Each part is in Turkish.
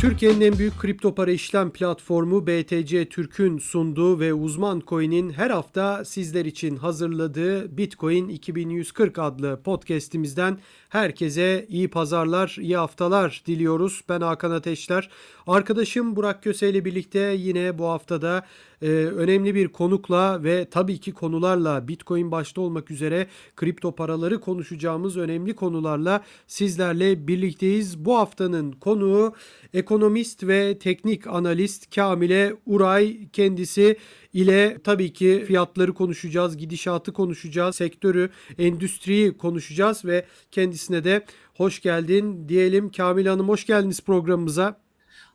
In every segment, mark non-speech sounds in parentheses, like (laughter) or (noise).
Türkiye'nin en büyük kripto para işlem platformu BTC Türk'ün sunduğu ve uzman coin'in her hafta sizler için hazırladığı Bitcoin 2140 adlı podcast'imizden herkese iyi pazarlar, iyi haftalar diliyoruz. Ben Hakan Ateşler. Arkadaşım Burak Köse ile birlikte yine bu haftada e, önemli bir konukla ve tabii ki konularla Bitcoin başta olmak üzere kripto paraları konuşacağımız önemli konularla sizlerle birlikteyiz. Bu haftanın konuğu ekonomist ve teknik analist Kamile Uray kendisi ile tabii ki fiyatları konuşacağız, gidişatı konuşacağız, sektörü, endüstriyi konuşacağız ve kendisine de hoş geldin diyelim. Kamile Hanım hoş geldiniz programımıza.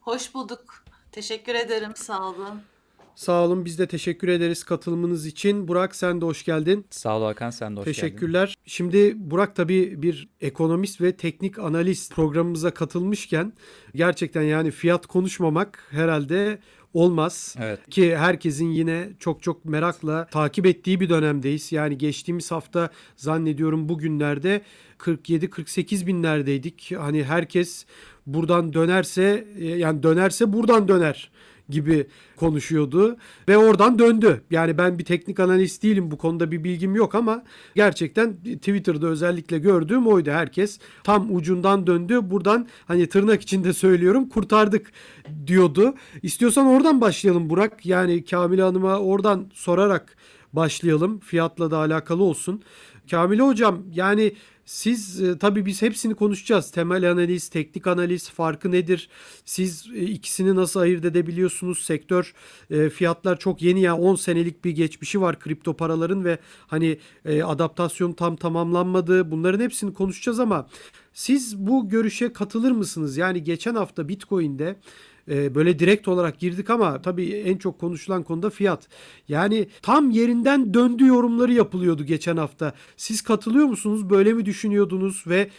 Hoş bulduk. Teşekkür ederim. Sağ olun. Sağ olun biz de teşekkür ederiz katılımınız için. Burak sen de hoş geldin. Sağ ol Hakan sen de hoş Teşekkürler. geldin. Şimdi Burak tabii bir ekonomist ve teknik analist programımıza katılmışken gerçekten yani fiyat konuşmamak herhalde olmaz. Evet. Ki herkesin yine çok çok merakla takip ettiği bir dönemdeyiz. Yani geçtiğimiz hafta zannediyorum bugünlerde 47-48 binlerdeydik. Hani herkes buradan dönerse yani dönerse buradan döner gibi konuşuyordu ve oradan döndü. Yani ben bir teknik analist değilim bu konuda bir bilgim yok ama gerçekten Twitter'da özellikle gördüğüm oydu. Herkes tam ucundan döndü. Buradan hani tırnak içinde söylüyorum kurtardık diyordu. İstiyorsan oradan başlayalım Burak. Yani Kamil Hanım'a oradan sorarak başlayalım. Fiyatla da alakalı olsun. Kamil hocam yani siz e, tabii biz hepsini konuşacağız. Temel analiz, teknik analiz farkı nedir? Siz e, ikisini nasıl ayırt edebiliyorsunuz? Sektör e, fiyatlar çok yeni ya 10 senelik bir geçmişi var kripto paraların ve hani e, adaptasyon tam tamamlanmadı. Bunların hepsini konuşacağız ama siz bu görüşe katılır mısınız? Yani geçen hafta Bitcoin'de e, böyle direkt olarak girdik ama tabii en çok konuşulan konuda fiyat. Yani tam yerinden döndü yorumları yapılıyordu geçen hafta. Siz katılıyor musunuz? Böyle mi düşünüyordunuz ve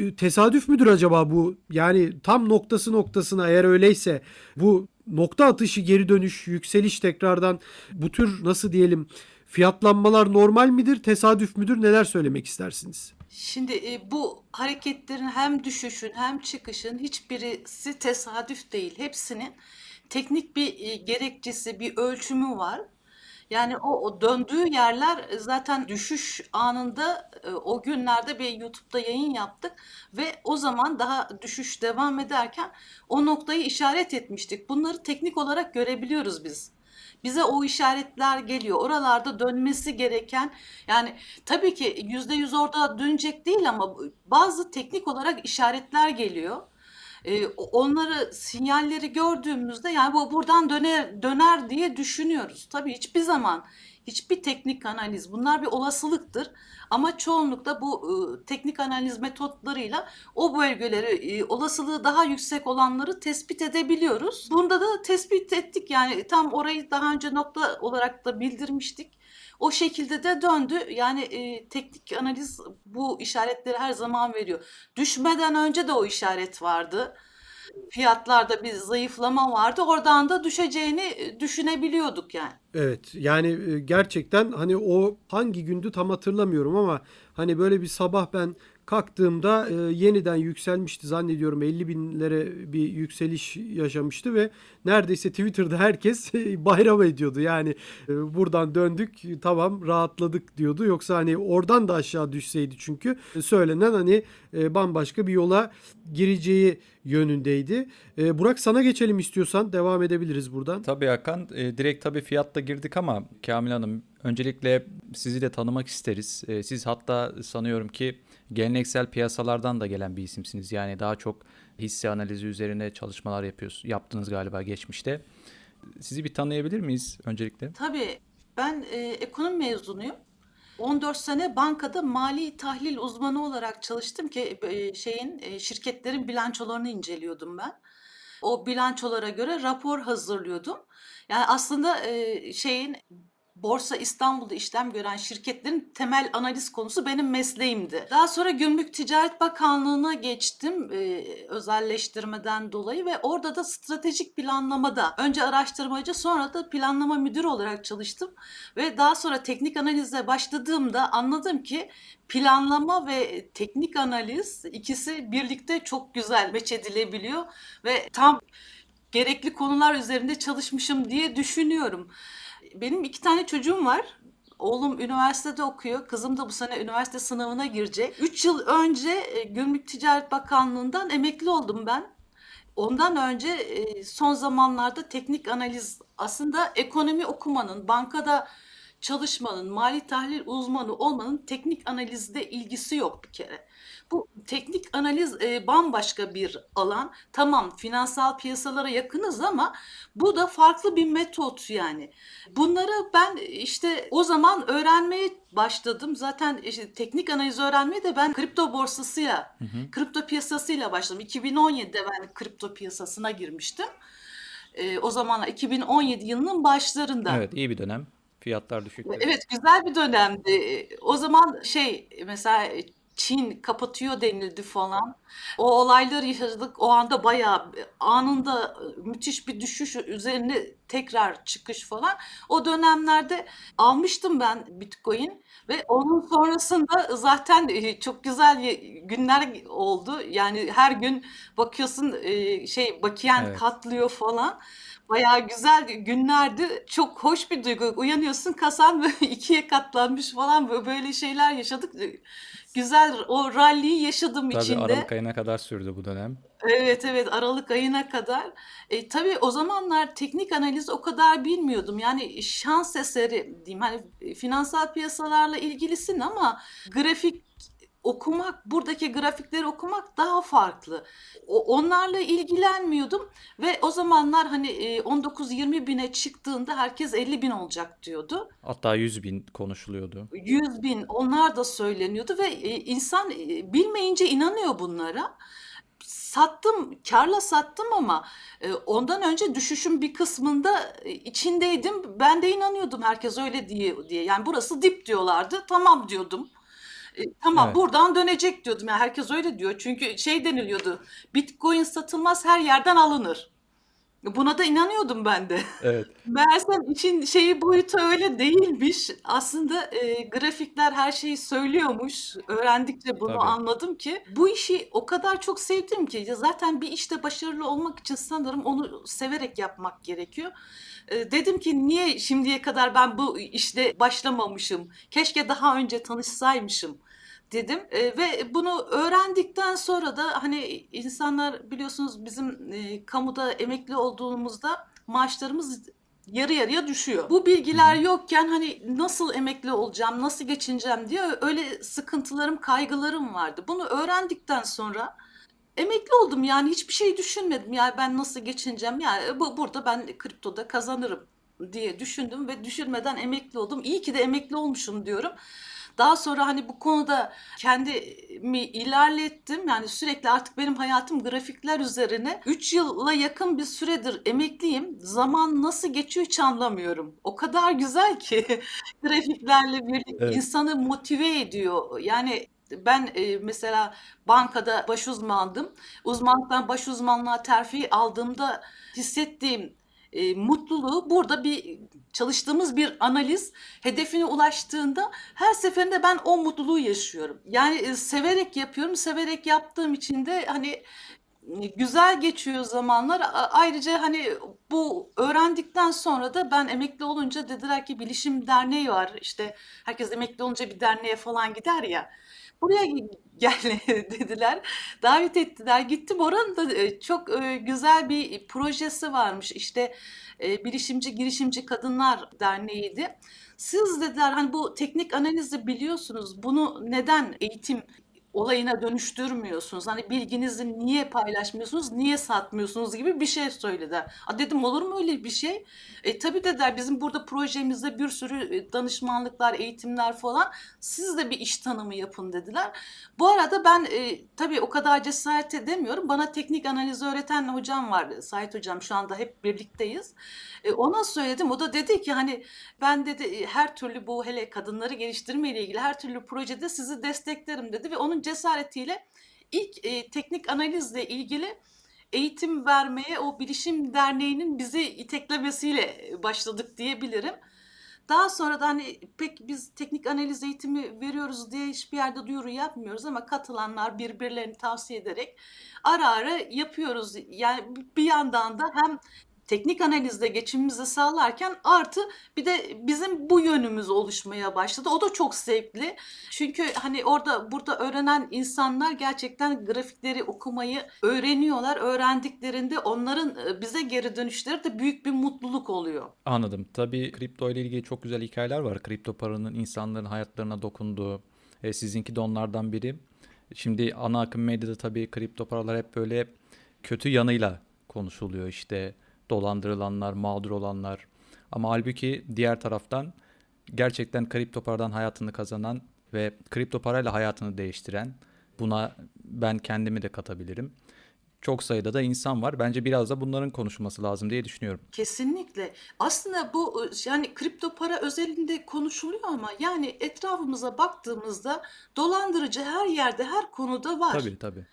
e, tesadüf müdür acaba bu? Yani tam noktası noktasına eğer öyleyse bu nokta atışı geri dönüş, yükseliş tekrardan bu tür nasıl diyelim fiyatlanmalar normal midir, tesadüf müdür? Neler söylemek istersiniz? Şimdi e, bu hareketlerin hem düşüşün hem çıkışın hiçbirisi tesadüf değil. Hepsinin teknik bir e, gerekçesi, bir ölçümü var. Yani o, o döndüğü yerler zaten düşüş anında e, o günlerde bir YouTube'da yayın yaptık ve o zaman daha düşüş devam ederken o noktayı işaret etmiştik. Bunları teknik olarak görebiliyoruz biz. Bize o işaretler geliyor. Oralarda dönmesi gereken yani tabii ki yüzde yüz orada dönecek değil ama bazı teknik olarak işaretler geliyor. Ee, onları sinyalleri gördüğümüzde yani bu buradan döner döner diye düşünüyoruz. Tabii hiçbir zaman hiçbir teknik analiz bunlar bir olasılıktır ama çoğunlukla bu e, teknik analiz metotlarıyla o bölgeleri e, olasılığı daha yüksek olanları tespit edebiliyoruz. Bunda da tespit ettik yani tam orayı daha önce nokta olarak da bildirmiştik. O şekilde de döndü. Yani e, teknik analiz bu işaretleri her zaman veriyor. Düşmeden önce de o işaret vardı fiyatlarda bir zayıflama vardı. Oradan da düşeceğini e, düşünebiliyorduk yani. Evet yani e, gerçekten hani o hangi gündü tam hatırlamıyorum ama hani böyle bir sabah ben kalktığımda e, yeniden yükselmişti zannediyorum 50 binlere bir yükseliş yaşamıştı ve neredeyse Twitter'da herkes bayram ediyordu. Yani e, buradan döndük tamam rahatladık diyordu. Yoksa hani oradan da aşağı düşseydi çünkü söylenen hani e, bambaşka bir yola gireceği yönündeydi. E, Burak sana geçelim istiyorsan devam edebiliriz buradan. Tabii Hakan e, direkt tabii fiyatta girdik ama Kamil Hanım öncelikle sizi de tanımak isteriz. E, siz hatta sanıyorum ki geleneksel piyasalardan da gelen bir isimsiniz. Yani daha çok hisse analizi üzerine çalışmalar yapıyorsunuz. Yaptınız galiba geçmişte. Sizi bir tanıyabilir miyiz öncelikle? Tabii. Ben e, ekonomi mezunuyum. 14 sene bankada mali tahlil uzmanı olarak çalıştım ki e, şeyin e, şirketlerin bilançolarını inceliyordum ben. O bilançolara göre rapor hazırlıyordum. Yani aslında e, şeyin Borsa İstanbul'da işlem gören şirketlerin temel analiz konusu benim mesleğimdi. Daha sonra Gümrük Ticaret Bakanlığı'na geçtim e, özelleştirmeden dolayı ve orada da stratejik planlamada önce araştırmacı sonra da planlama müdürü olarak çalıştım ve daha sonra teknik analize başladığımda anladım ki planlama ve teknik analiz ikisi birlikte çok güzel meç edilebiliyor ve tam gerekli konular üzerinde çalışmışım diye düşünüyorum. Benim iki tane çocuğum var. Oğlum üniversitede okuyor. Kızım da bu sene üniversite sınavına girecek. Üç yıl önce e, Gümrük Ticaret Bakanlığı'ndan emekli oldum ben. Ondan önce e, son zamanlarda teknik analiz aslında ekonomi okumanın, bankada çalışmanın, mali tahlil uzmanı olmanın teknik analizde ilgisi yok bir kere. Bu teknik analiz e, bambaşka bir alan. Tamam finansal piyasalara yakınız ama bu da farklı bir metot yani. Bunları ben işte o zaman öğrenmeye başladım. Zaten işte teknik analiz öğrenmeye de ben kripto borsasıyla, hı hı. kripto piyasasıyla başladım. 2017'de ben kripto piyasasına girmiştim. E, o zaman 2017 yılının başlarında. Evet iyi bir dönem. Fiyatlar düşük. Evet güzel bir dönemdi. O zaman şey mesela Çin kapatıyor denildi falan. O olayları yaşadık. O anda bayağı anında müthiş bir düşüş üzerine tekrar çıkış falan. O dönemlerde almıştım ben Bitcoin ve onun sonrasında zaten e, çok güzel günler oldu. Yani her gün bakıyorsun e, şey bakiyen evet. katlıyor falan. Bayağı güzel günlerdi. Çok hoş bir duygu. Uyanıyorsun kasan böyle (laughs) ikiye katlanmış falan böyle şeyler yaşadık güzel o rally'yi yaşadım tabii içinde. Aralık ayına kadar sürdü bu dönem. Evet evet Aralık ayına kadar. E, tabii o zamanlar teknik analiz o kadar bilmiyordum. Yani şans eseri diyeyim. Hani finansal piyasalarla ilgilisin ama grafik okumak, buradaki grafikleri okumak daha farklı. O, onlarla ilgilenmiyordum ve o zamanlar hani 19-20 bine çıktığında herkes 50 bin olacak diyordu. Hatta 100 bin konuşuluyordu. 100 bin onlar da söyleniyordu ve insan bilmeyince inanıyor bunlara sattım, karla sattım ama ondan önce düşüşün bir kısmında içindeydim. Ben de inanıyordum herkes öyle diye diye. Yani burası dip diyorlardı. Tamam diyordum. E, tamam Evet. buradan dönecek diyordum. Yani herkes öyle diyor. Çünkü şey deniliyordu. Bitcoin satılmaz her yerden alınır. Buna da inanıyordum ben de. Evet. (laughs) Meğersem için şeyi boyutu öyle değilmiş. Aslında e, grafikler her şeyi söylüyormuş. Öğrendikçe bunu Tabii. anladım ki. Bu işi o kadar çok sevdim ki. Zaten bir işte başarılı olmak için sanırım onu severek yapmak gerekiyor. E, dedim ki niye şimdiye kadar ben bu işte başlamamışım? Keşke daha önce tanışsaymışım dedim e, ve bunu öğrendikten sonra da hani insanlar biliyorsunuz bizim e, kamuda emekli olduğumuzda maaşlarımız yarı yarıya düşüyor. Bu bilgiler yokken hani nasıl emekli olacağım, nasıl geçineceğim diye öyle sıkıntılarım, kaygılarım vardı. Bunu öğrendikten sonra emekli oldum yani hiçbir şey düşünmedim. Yani ben nasıl geçineceğim? Yani bu burada ben kriptoda kazanırım diye düşündüm ve düşünmeden emekli oldum. İyi ki de emekli olmuşum diyorum. Daha sonra hani bu konuda kendimi ilerlettim. Yani sürekli artık benim hayatım grafikler üzerine. 3 yıla yakın bir süredir emekliyim. Zaman nasıl geçiyor hiç anlamıyorum. O kadar güzel ki (laughs) grafiklerle birlikte evet. insanı motive ediyor. Yani ben e, mesela bankada baş uzmandım. Uzmanlıktan baş uzmanlığa terfi aldığımda hissettiğim e, mutluluğu burada bir çalıştığımız bir analiz hedefine ulaştığında her seferinde ben o mutluluğu yaşıyorum. Yani e, severek yapıyorum, severek yaptığım için de hani güzel geçiyor zamanlar. Ayrıca hani bu öğrendikten sonra da ben emekli olunca dediler ki bilişim derneği var. İşte herkes emekli olunca bir derneğe falan gider ya. Buraya (laughs) gel dediler. Davet ettiler. Gittim oranın da e, çok e, güzel bir projesi varmış. İşte e, Bilişimci Girişimci Kadınlar Derneği'ydi. Siz dediler hani bu teknik analizi biliyorsunuz. Bunu neden eğitim olayına dönüştürmüyorsunuz. Hani bilginizi niye paylaşmıyorsunuz, niye satmıyorsunuz gibi bir şey söylediler. A dedim olur mu öyle bir şey? E tabii dediler bizim burada projemizde bir sürü e, danışmanlıklar, eğitimler falan. Siz de bir iş tanımı yapın dediler. Bu arada ben e, tabii o kadar cesaret edemiyorum. Bana teknik analizi öğreten hocam var. Sait hocam şu anda hep birlikteyiz. E, ona söyledim. O da dedi ki hani ben dedi e, her türlü bu hele kadınları geliştirme ile ilgili her türlü projede sizi desteklerim dedi ve onun cesaretiyle ilk e, teknik analizle ilgili eğitim vermeye o Bilişim Derneği'nin bizi iteklemesiyle başladık diyebilirim. Daha sonra da hani pek biz teknik analiz eğitimi veriyoruz diye hiçbir yerde duyuru yapmıyoruz ama katılanlar birbirlerini tavsiye ederek ara ara yapıyoruz. Yani bir yandan da hem teknik analizde geçimimizi sağlarken artı bir de bizim bu yönümüz oluşmaya başladı. O da çok zevkli. Çünkü hani orada burada öğrenen insanlar gerçekten grafikleri okumayı öğreniyorlar. Öğrendiklerinde onların e, bize geri dönüşleri de büyük bir mutluluk oluyor. Anladım. Tabii kripto ile ilgili çok güzel hikayeler var. Kripto paranın insanların hayatlarına dokunduğu. E, sizinki de onlardan biri. Şimdi ana akım medyada tabii kripto paralar hep böyle kötü yanıyla konuşuluyor. İşte dolandırılanlar, mağdur olanlar. Ama halbuki diğer taraftan gerçekten kripto paradan hayatını kazanan ve kripto parayla hayatını değiştiren buna ben kendimi de katabilirim. Çok sayıda da insan var. Bence biraz da bunların konuşulması lazım diye düşünüyorum. Kesinlikle. Aslında bu yani kripto para özelinde konuşuluyor ama yani etrafımıza baktığımızda dolandırıcı her yerde, her konuda var. Tabii tabii.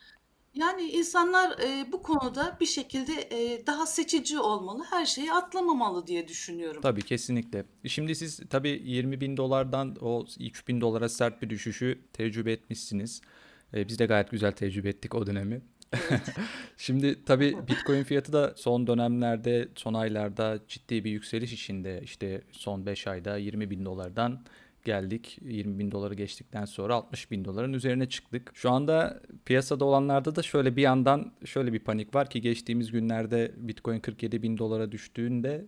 Yani insanlar e, bu konuda bir şekilde e, daha seçici olmalı, her şeyi atlamamalı diye düşünüyorum. Tabii kesinlikle. Şimdi siz tabii 20 bin dolardan o 3 bin dolara sert bir düşüşü tecrübe etmişsiniz. Ee, biz de gayet güzel tecrübe ettik o dönemi. (laughs) Şimdi tabii (laughs) Bitcoin fiyatı da son dönemlerde, son aylarda ciddi bir yükseliş içinde. İşte son 5 ayda 20 bin dolardan geldik. 20 bin doları geçtikten sonra 60 bin doların üzerine çıktık. Şu anda piyasada olanlarda da şöyle bir yandan şöyle bir panik var ki geçtiğimiz günlerde Bitcoin 47 bin dolara düştüğünde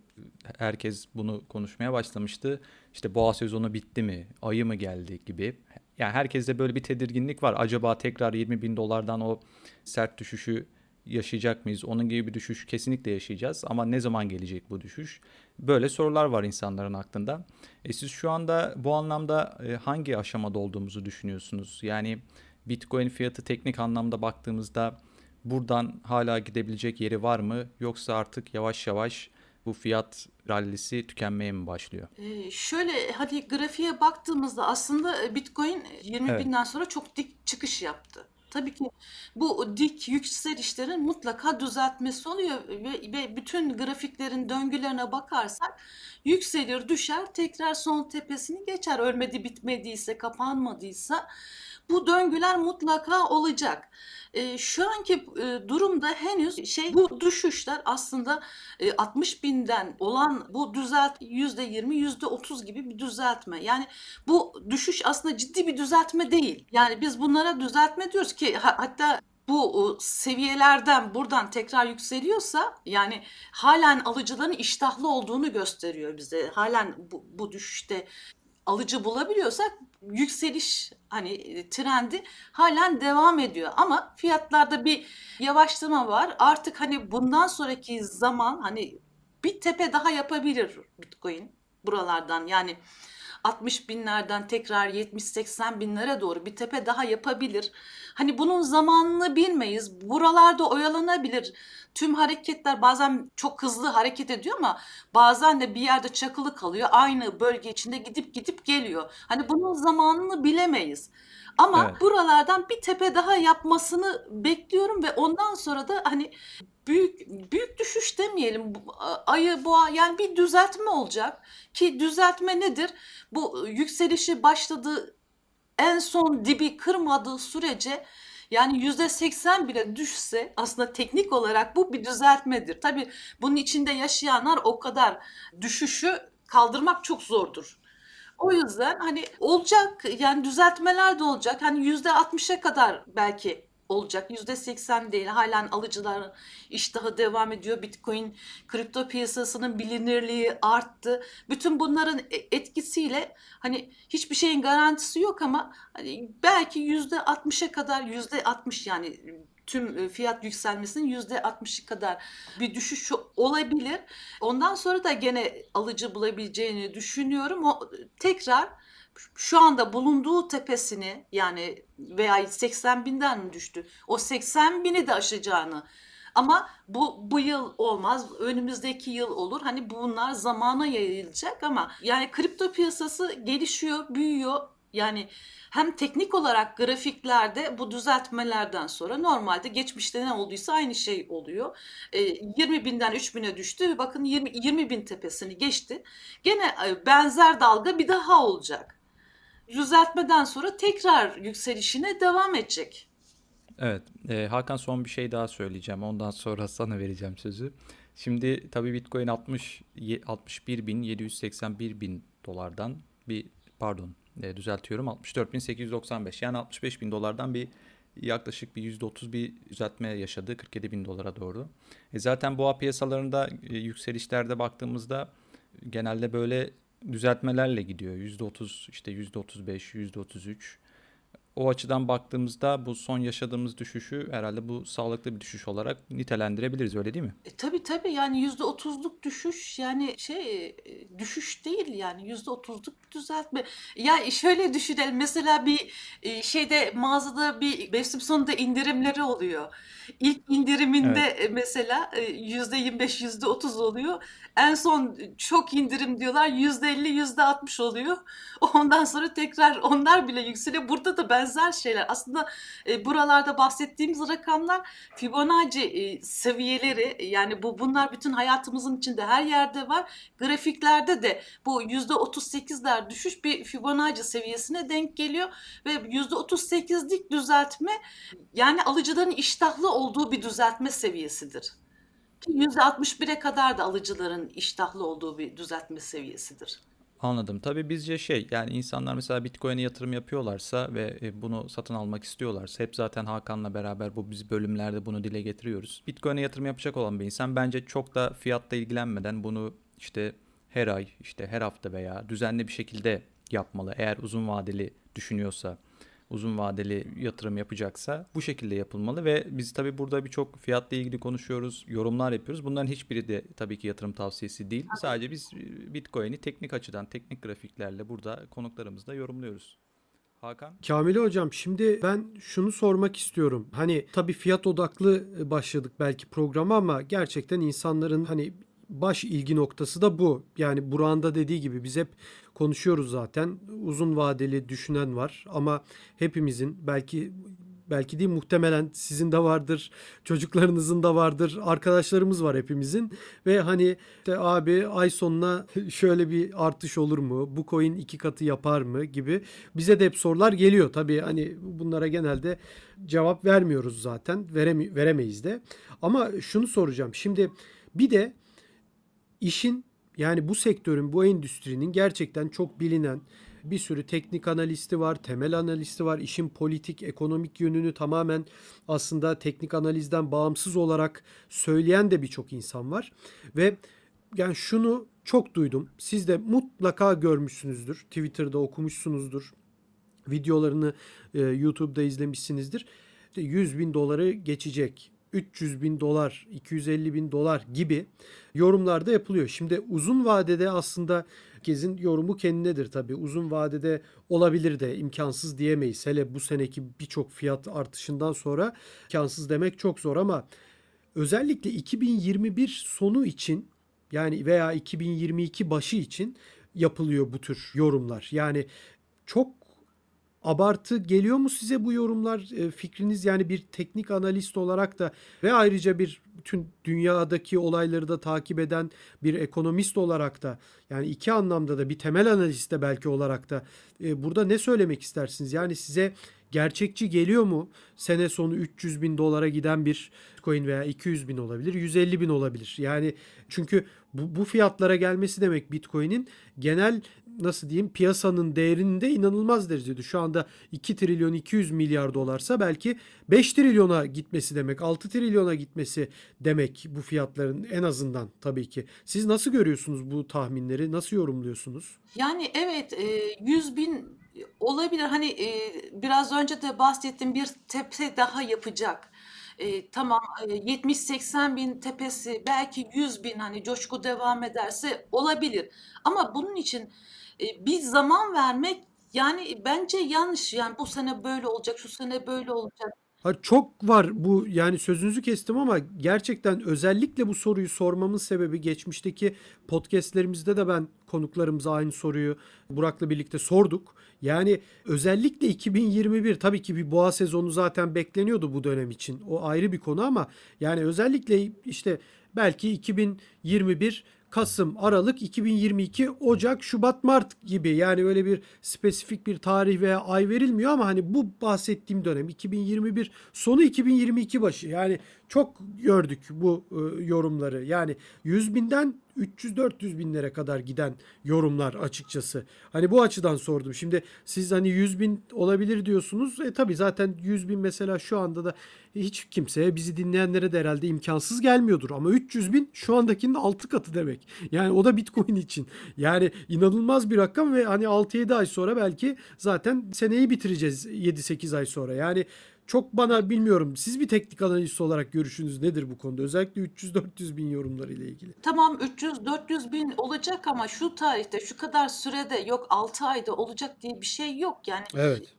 herkes bunu konuşmaya başlamıştı. İşte boğa sezonu bitti mi? Ayı mı geldi gibi. Yani herkeste böyle bir tedirginlik var. Acaba tekrar 20 bin dolardan o sert düşüşü yaşayacak mıyız? Onun gibi bir düşüş kesinlikle yaşayacağız ama ne zaman gelecek bu düşüş? Böyle sorular var insanların aklında. E siz şu anda bu anlamda e, hangi aşamada olduğumuzu düşünüyorsunuz? Yani Bitcoin fiyatı teknik anlamda baktığımızda buradan hala gidebilecek yeri var mı? Yoksa artık yavaş yavaş bu fiyat rallisi tükenmeye mi başlıyor? Ee, şöyle hadi grafiğe baktığımızda aslında Bitcoin 20 Evet. binden sonra çok dik çıkış yaptı. Tabii ki bu dik yükselişlerin mutlaka düzeltmesi oluyor. Ve, ve bütün grafiklerin döngülerine bakarsak yükselir düşer tekrar son tepesini geçer. Ölmedi bitmediyse kapanmadıysa bu döngüler mutlaka olacak. E, şu anki e, durumda henüz şey bu düşüşler aslında e, 60 binden olan bu düzelt yüzde 20 yüzde 30 gibi bir düzeltme. Yani bu düşüş aslında ciddi bir düzeltme değil. Yani biz bunlara düzeltme diyoruz ki ha- hatta bu seviyelerden buradan tekrar yükseliyorsa yani halen alıcıların iştahlı olduğunu gösteriyor bize. Halen bu, bu düşüşte alıcı bulabiliyorsak yükseliş hani e, trendi halen devam ediyor ama fiyatlarda bir yavaşlama var. Artık hani bundan sonraki zaman hani bir tepe daha yapabilir Bitcoin buralardan yani 60 binlerden tekrar 70-80 binlere doğru bir tepe daha yapabilir. Hani bunun zamanını bilmeyiz. Buralarda oyalanabilir. Tüm hareketler bazen çok hızlı hareket ediyor ama bazen de bir yerde çakılı kalıyor. Aynı bölge içinde gidip gidip geliyor. Hani bunun zamanını bilemeyiz. Ama Evet. buralardan bir tepe daha yapmasını bekliyorum ve ondan sonra da hani büyük büyük düşüş demeyelim ayı boğa yani bir düzeltme olacak ki düzeltme nedir? Bu yükselişi başladığı en son dibi kırmadığı sürece yani yüzde seksen bile düşse aslında teknik olarak bu bir düzeltmedir. Tabii bunun içinde yaşayanlar o kadar düşüşü kaldırmak çok zordur. O yüzden hani olacak yani düzeltmeler de olacak. Hani yüzde altmışa kadar belki olacak. %80 değil. Halen alıcıların iştahı devam ediyor. Bitcoin kripto piyasasının bilinirliği arttı. Bütün bunların e- etkisiyle hani hiçbir şeyin garantisi yok ama hani belki %60'a kadar %60 yani tüm e, fiyat yükselmesinin %60'ı kadar bir düşüş olabilir. Ondan sonra da gene alıcı bulabileceğini düşünüyorum. O tekrar şu anda bulunduğu tepesini yani veya 80 binden mi düştü? O 80 bini de aşacağını ama bu bu yıl olmaz. Önümüzdeki yıl olur. Hani bunlar zamana yayılacak ama yani kripto piyasası gelişiyor, büyüyor. Yani hem teknik olarak grafiklerde bu düzeltmelerden sonra normalde geçmişte ne olduysa aynı şey oluyor. E, 20 binden 3 bine düştü. Bakın 20, 20 bin tepesini geçti. Gene e, benzer dalga bir daha olacak. Düzeltmeden sonra tekrar yükselişine devam edecek. Evet, e, Hakan son bir şey daha söyleyeceğim. Ondan sonra (laughs) sana vereceğim sözü. Şimdi tabii Bitcoin 60 ye- 61 bin 781 bin dolardan bir pardon e, düzeltiyorum 64.895 yani 65 bin dolardan bir yaklaşık bir %30 bir düzeltme yaşadı 47 bin dolara doğru. E zaten boğa piyasalarında e, yükselişlerde baktığımızda genelde böyle düzeltmelerle gidiyor. %30 işte %35 %33 o açıdan baktığımızda bu son yaşadığımız düşüşü herhalde bu sağlıklı bir düşüş olarak nitelendirebiliriz öyle değil mi? E, tabii tabii yani yüzde otuzluk düşüş yani şey e, düşüş değil yani yüzde otuzluk düzeltme. Ya şöyle düşünelim mesela bir e, şeyde mağazada bir mevsim sonunda indirimleri oluyor. İlk indiriminde Evet. e, mesela yüzde yirmi beş yüzde otuz oluyor. En son çok indirim diyorlar yüzde elli yüzde altmış oluyor. (laughs) Ondan sonra tekrar onlar bile yükseliyor. Burada da benzer şeyler. Aslında e, buralarda bahsettiğimiz rakamlar Fibonacci e, seviyeleri yani bu bunlar bütün hayatımızın içinde her yerde var. Grafiklerde de bu yüzde 38'ler düşüş bir Fibonacci seviyesine denk geliyor ve yüzde 38'lik düzeltme yani alıcıların iştahlı olduğu bir düzeltme seviyesidir. Ki %61'e kadar da alıcıların iştahlı olduğu bir düzeltme seviyesidir. Anladım. Tabii bizce şey yani insanlar mesela Bitcoin'e yatırım yapıyorlarsa ve e, bunu satın almak istiyorlarsa hep zaten Hakan'la beraber bu biz bölümlerde bunu dile getiriyoruz. Bitcoin'e yatırım yapacak olan bir insan bence çok da fiyatla ilgilenmeden bunu işte her ay işte her hafta veya düzenli bir şekilde yapmalı. Eğer uzun vadeli düşünüyorsa uzun vadeli yatırım yapacaksa bu şekilde yapılmalı ve biz tabii burada birçok fiyatla ilgili konuşuyoruz, yorumlar yapıyoruz. Bunların hiçbiri de tabii ki yatırım tavsiyesi değil. Sadece biz e, Bitcoin'i teknik açıdan, teknik grafiklerle burada konuklarımızla yorumluyoruz. Hakan? Kamile hocam şimdi ben şunu sormak istiyorum. Hani tabii fiyat odaklı başladık belki programa ama gerçekten insanların hani baş ilgi noktası da bu. Yani Burak'ın da dediği gibi biz hep konuşuyoruz zaten. Uzun vadeli düşünen var ama hepimizin belki belki değil muhtemelen sizin de vardır, çocuklarınızın da vardır, arkadaşlarımız var hepimizin ve hani işte abi ay sonuna (laughs) şöyle bir artış olur mu? Bu coin iki katı yapar mı gibi bize de hep sorular geliyor. Tabii hani bunlara genelde cevap vermiyoruz zaten. Veremi veremeyiz de. Ama şunu soracağım. Şimdi bir de işin yani bu sektörün, bu endüstrinin gerçekten çok bilinen bir sürü teknik analisti var, temel analisti var. İşin politik, ekonomik yönünü tamamen aslında teknik analizden bağımsız olarak söyleyen de birçok insan var. Ve yani şunu çok duydum. Siz de mutlaka görmüşsünüzdür. Twitter'da okumuşsunuzdur. Videolarını e, YouTube'da izlemişsinizdir. İşte 100 bin doları geçecek. 300 bin dolar, 250 bin dolar gibi yorumlarda yapılıyor. Şimdi uzun vadede aslında herkesin yorumu kendinedir tabii. Uzun vadede olabilir de imkansız diyemeyiz. Hele bu seneki birçok fiyat artışından sonra imkansız demek çok zor ama özellikle 2021 sonu için yani veya 2022 başı için yapılıyor bu tür yorumlar. Yani çok abartı geliyor mu size bu yorumlar e, fikriniz yani bir teknik analist olarak da ve ayrıca bir bütün dünyadaki olayları da takip eden bir ekonomist olarak da yani iki anlamda da bir temel analist de belki olarak da e, burada ne söylemek istersiniz? Yani size gerçekçi geliyor mu? Sene sonu 300 bin dolara giden bir coin veya 200 bin olabilir, 150 bin olabilir. Yani çünkü bu, bu fiyatlara gelmesi demek Bitcoin'in genel nasıl diyeyim piyasanın değerinde inanılmaz derecede. Şu anda 2 trilyon 200 milyar dolarsa belki 5 trilyona gitmesi demek, 6 trilyona gitmesi demek bu fiyatların en azından tabii ki. Siz nasıl görüyorsunuz bu tahminleri? Nasıl yorumluyorsunuz? Yani evet e, 100 bin olabilir. Hani e, biraz önce de bahsettiğim bir tepe daha yapacak. E, tamam e, 70-80 bin tepesi belki 100 bin hani coşku devam ederse olabilir. Ama bunun için e, bir zaman vermek yani bence yanlış. Yani bu sene böyle olacak, şu sene böyle olacak. Ha, çok var bu yani sözünüzü kestim ama gerçekten özellikle bu soruyu sormamın sebebi geçmişteki podcastlerimizde de ben konuklarımıza aynı soruyu Burak'la birlikte sorduk. Yani özellikle 2021 tabii ki bir boğa sezonu zaten bekleniyordu bu dönem için. O ayrı bir konu ama yani özellikle işte belki 2021 Kasım, Aralık, 2022, Ocak, Şubat, Mart gibi. Yani öyle bir spesifik bir tarih veya ay verilmiyor ama hani bu bahsettiğim dönem 2021 sonu 2022 başı. Yani çok gördük bu e, yorumları yani 100 binden 300-400 binlere kadar giden yorumlar açıkçası. Hani bu açıdan sordum. Şimdi siz hani 100 bin olabilir diyorsunuz. E tabi zaten 100 bin mesela şu anda da hiç kimseye bizi dinleyenlere de herhalde imkansız gelmiyordur. Ama 300 bin şu andakinin 6 katı demek. Yani o da Bitcoin için. Yani inanılmaz bir rakam ve hani 6-7 ay sonra belki zaten seneyi bitireceğiz 7-8 ay sonra. Yani çok bana bilmiyorum. Siz bir teknik analist olarak görüşünüz nedir bu konuda? Özellikle 300-400 bin yorumları ile ilgili. Tamam 300-400 bin olacak ama şu tarihte şu kadar sürede yok 6 ayda olacak diye bir şey yok. Yani Evet.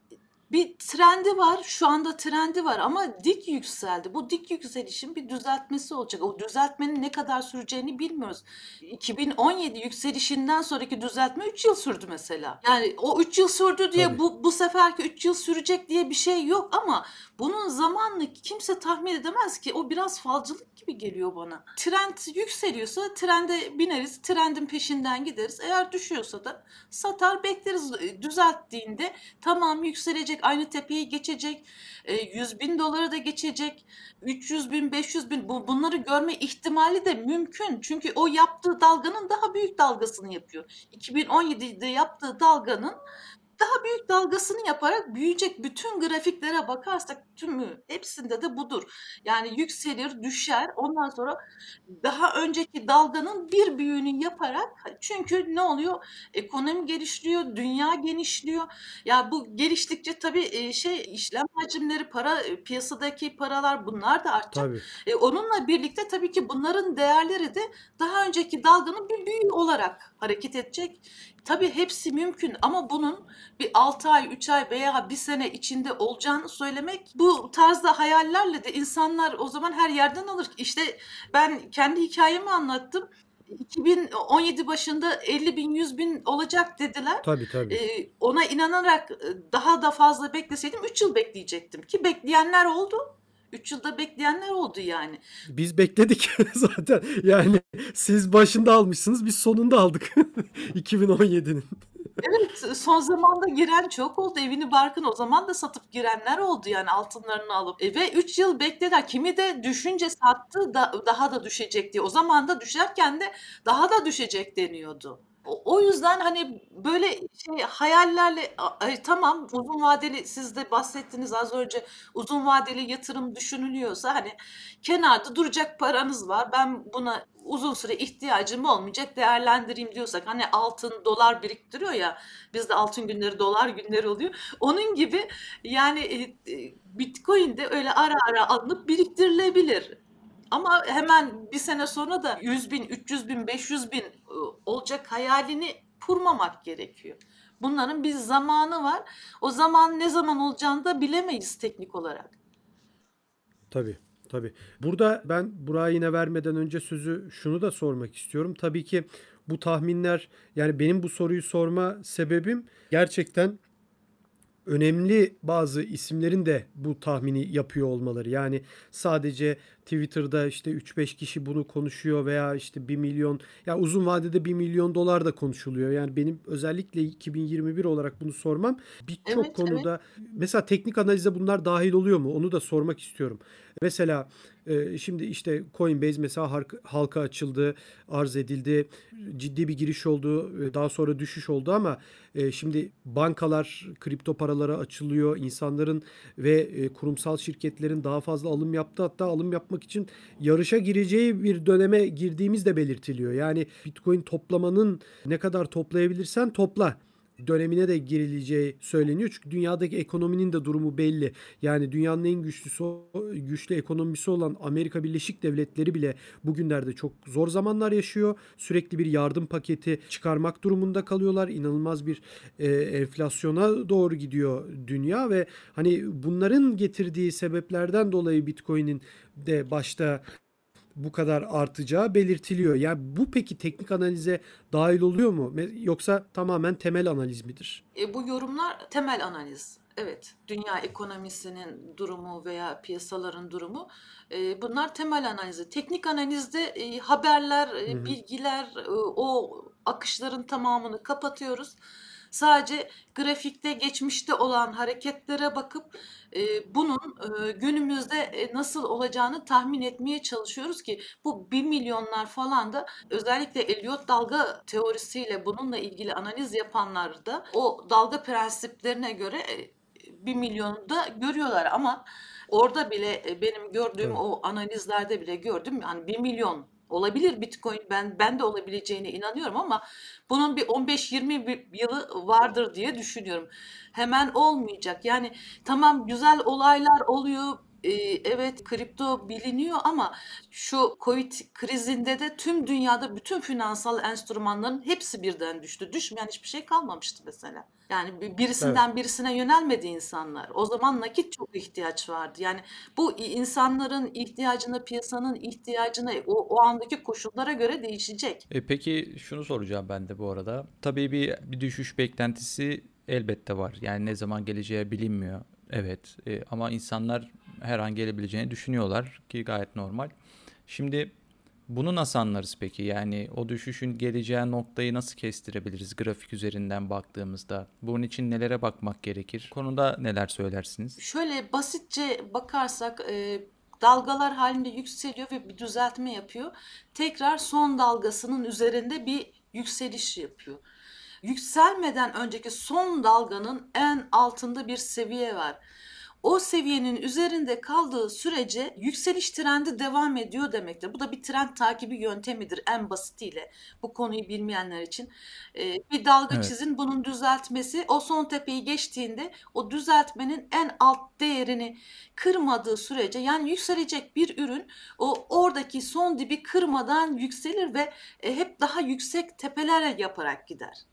Bir trendi var. Şu anda trendi var ama dik yükseldi. Bu dik yükselişin bir düzeltmesi olacak. O düzeltmenin ne kadar süreceğini bilmiyoruz. 2017 yükselişinden sonraki düzeltme 3 yıl sürdü mesela. Yani o 3 yıl sürdü diye Tabii. bu bu seferki 3 yıl sürecek diye bir şey yok ama bunun zamanını kimse tahmin edemez ki. O biraz falcılık gibi geliyor bana. Trend yükseliyorsa trende bineriz. Trendin peşinden gideriz. Eğer düşüyorsa da satar bekleriz. Düzelttiğinde tamam yükselecek. Aynı tepeyi geçecek. E, 100 bin doları da geçecek. 300 bin, 500 bin bu, bunları görme ihtimali de mümkün. Çünkü o yaptığı dalganın daha büyük dalgasını yapıyor. 2017'de yaptığı dalganın daha büyük dalgasını yaparak büyüyecek bütün grafiklere bakarsak tümü hepsinde de budur. Yani yükselir, düşer. Ondan sonra daha önceki dalganın bir büyüğünü yaparak çünkü ne oluyor? Ekonomi gelişiyor, dünya genişliyor. Ya bu geliştikçe tabii e, şey işlem hacimleri, para e, piyasadaki paralar bunlar da artacak. Tabii. E, onunla birlikte tabii ki bunların değerleri de daha önceki dalganın bir büyüğü olarak hareket edecek. Tabii hepsi mümkün ama bunun bir 6 ay, 3 ay veya bir sene içinde olacağını söylemek bu tarzda hayallerle de insanlar o zaman her yerden alır. İşte ben kendi hikayemi anlattım. 2017 başında 50 bin 100 bin olacak dediler. Tabii tabii. Ee, ona inanarak e, daha da fazla bekleseydim 3 yıl bekleyecektim ki bekleyenler oldu. 3 yılda bekleyenler oldu yani. Biz bekledik (laughs) zaten. Yani siz başında almışsınız, biz sonunda aldık (laughs) 2017'nin. Evet son zamanda giren çok oldu. Evini barkın o zaman da satıp girenler oldu yani altınlarını alıp. E, ve 3 yıl beklediler. Kimi de düşünce sattı da, daha da düşecek diye. O zaman da düşerken de daha da düşecek deniyordu. O, yüzden hani böyle şey hayallerle ay, tamam uzun vadeli siz de bahsettiniz az önce uzun vadeli yatırım düşünülüyorsa hani kenarda duracak paranız var. Ben buna uzun süre ihtiyacım olmayacak değerlendireyim diyorsak hani altın dolar biriktiriyor ya bizde altın günleri dolar günleri oluyor. Onun gibi yani e, e, Bitcoin de öyle ara ara alınıp biriktirilebilir. Ama hemen bir sene sonra da 100 bin, 300 bin, 500 bin e, olacak hayalini kurmamak gerekiyor. Bunların bir zamanı var. O zaman ne zaman olacağını da bilemeyiz teknik olarak. Tabii. Tabii. Burada ben Burak'a yine vermeden önce sözü şunu da sormak istiyorum. Tabii ki bu tahminler yani benim bu soruyu sorma sebebim gerçekten önemli bazı isimlerin de bu tahmini yapıyor olmaları. Yani sadece Twitter'da işte 3-5 kişi bunu konuşuyor veya işte 1 milyon ya uzun vadede 1 milyon dolar da konuşuluyor. Yani benim özellikle 2021 olarak bunu sormam birçok Evet, evet. konuda mesela teknik analize bunlar dahil oluyor mu? Onu da sormak istiyorum. Mesela e, şimdi işte Coinbase mesela halka açıldı, arz edildi. Ciddi bir giriş oldu. e, Daha sonra düşüş oldu ama e, şimdi bankalar kripto paralara açılıyor. İnsanların ve kurumsal şirketlerin daha fazla alım yaptı. Hatta alım yapmak için yarışa gireceği bir döneme girdiğimiz de belirtiliyor. Yani Bitcoin toplamanın ne kadar toplayabilirsen topla dönemine de girileceği söyleniyor. Çünkü dünyadaki ekonominin de durumu belli. Yani dünyanın en güçlüsü güçlü ekonomisi olan Amerika Birleşik Devletleri bile bugünlerde çok zor zamanlar yaşıyor. Sürekli bir yardım paketi çıkarmak durumunda kalıyorlar. İnanılmaz bir e, enflasyona doğru gidiyor dünya ve hani bunların getirdiği sebeplerden dolayı Bitcoin'in de başta bu kadar artacağı belirtiliyor. Yani bu peki teknik analize dahil oluyor mu? Yoksa tamamen temel analiz midir? E, bu yorumlar temel analiz. Evet, dünya ekonomisinin durumu veya piyasaların durumu e, bunlar temel analizi. Teknik analizde e, haberler, e, bilgiler, e, o akışların tamamını kapatıyoruz. Sadece grafikte geçmişte olan hareketlere bakıp e, bunun e, günümüzde e, nasıl olacağını tahmin etmeye çalışıyoruz ki bu 1 milyonlar falan da özellikle Elliot dalga teorisiyle bununla ilgili analiz yapanlar da o dalga prensiplerine göre e, 1 milyonu da görüyorlar ama orada bile e, benim gördüğüm Evet. o analizlerde bile gördüm yani 1 milyon olabilir Bitcoin ben ben de olabileceğine inanıyorum ama bunun bir 15-20 bir yılı vardır diye düşünüyorum. Hemen olmayacak. Yani tamam güzel olaylar oluyor. Ee, evet kripto biliniyor ama şu Covid krizinde de tüm dünyada bütün finansal enstrümanların hepsi birden düştü. Düşmeyen hiçbir şey kalmamıştı mesela. Yani bir- birisinden birisine yönelmedi insanlar. O zaman nakit çok ihtiyaç vardı. Yani bu insanların ihtiyacına, piyasanın ihtiyacına, o, o andaki koşullara göre değişecek. E, peki şunu soracağım ben de bu arada. Tabii bir, bir düşüş beklentisi elbette var. Yani ne zaman geleceği bilinmiyor. Evet E, ama insanlar her an gelebileceğini düşünüyorlar ki gayet normal. Şimdi bunu nasıl anlarız peki? Yani o düşüşün geleceği noktayı nasıl kestirebiliriz grafik üzerinden baktığımızda? Bunun için nelere bakmak gerekir? Konuda neler söylersiniz? Şöyle basitçe bakarsak e, dalgalar halinde yükseliyor ve bir düzeltme yapıyor. Tekrar son dalgasının üzerinde bir yükseliş yapıyor. Yükselmeden önceki son dalganın en altında bir seviye var. O seviyenin üzerinde kaldığı sürece yükseliş trendi devam ediyor demektir. Bu da bir trend takibi yöntemidir en basitiyle. Bu konuyu bilmeyenler için. Ee, bir dalga Evet. çizin bunun düzeltmesi o son tepeyi geçtiğinde o düzeltmenin en alt değerini kırmadığı sürece yani yükselecek bir ürün o oradaki son dibi kırmadan yükselir ve e, hep daha yüksek tepeler yaparak gider.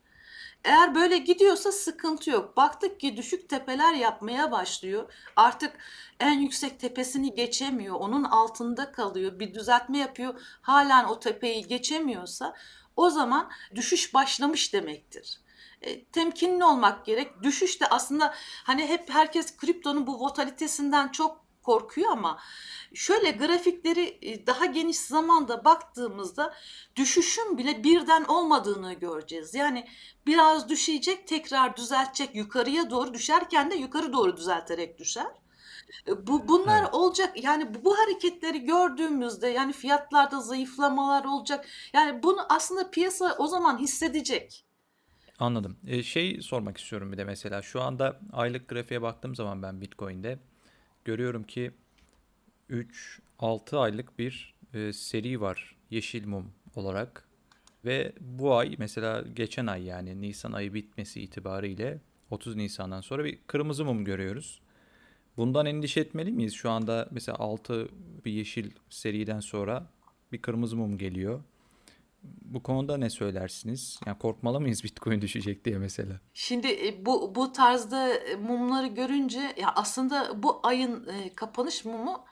Eğer böyle gidiyorsa sıkıntı yok. Baktık ki düşük tepeler yapmaya başlıyor. Artık en yüksek tepesini geçemiyor. Onun altında kalıyor. Bir düzeltme yapıyor. Halen o tepeyi geçemiyorsa o zaman düşüş başlamış demektir. E, temkinli olmak gerek. Düşüş de aslında hani hep herkes kriptonun bu volatilitesinden çok korkuyor ama şöyle grafikleri e, daha geniş zamanda baktığımızda düşüşün bile birden olmadığını göreceğiz. Yani biraz düşecek, tekrar düzeltecek, yukarıya doğru düşerken de yukarı doğru düzelterek düşer. E, Bu bunlar Evet. olacak. Yani bu, bu hareketleri gördüğümüzde yani fiyatlarda zayıflamalar olacak. Yani bunu aslında piyasa o zaman hissedecek. Anladım. E, şey sormak istiyorum bir de mesela şu anda aylık grafiğe baktığım zaman ben Bitcoin'de görüyorum ki 3-6 aylık bir e, seri var yeşil mum olarak ve bu ay mesela geçen ay yani Nisan ayı bitmesi itibariyle 30 Nisan'dan sonra bir kırmızı mum görüyoruz. Bundan endişe etmeli miyiz? Şu anda mesela 6 bir yeşil seriden sonra bir kırmızı mum geliyor. Bu konuda ne söylersiniz? Yani korkmalı mıyız Bitcoin düşecek diye mesela? Şimdi e, bu bu tarzda e, mumları görünce ya aslında bu ayın e, kapanış mumu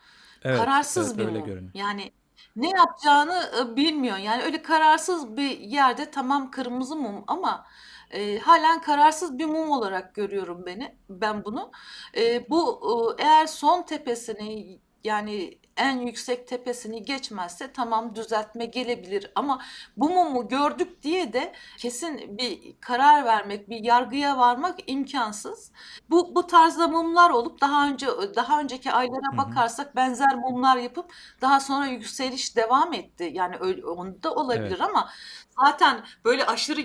Evet, kararsız evet bir öyle mum. görünüyor. Yani ne yapacağını bilmiyor. Yani öyle kararsız bir yerde tamam kırmızı mum ama e, halen kararsız bir mum olarak görüyorum beni ben bunu. E, bu eğer son tepesini yani en yüksek tepesini geçmezse tamam düzeltme gelebilir ama bu mumu gördük diye de kesin bir karar vermek, bir yargıya varmak imkansız. Bu bu tarzda mumlar olup daha önce daha önceki aylara bakarsak benzer mumlar yapıp daha sonra yükseliş devam etti. Yani öyle onda olabilir Evet. ama zaten böyle aşırı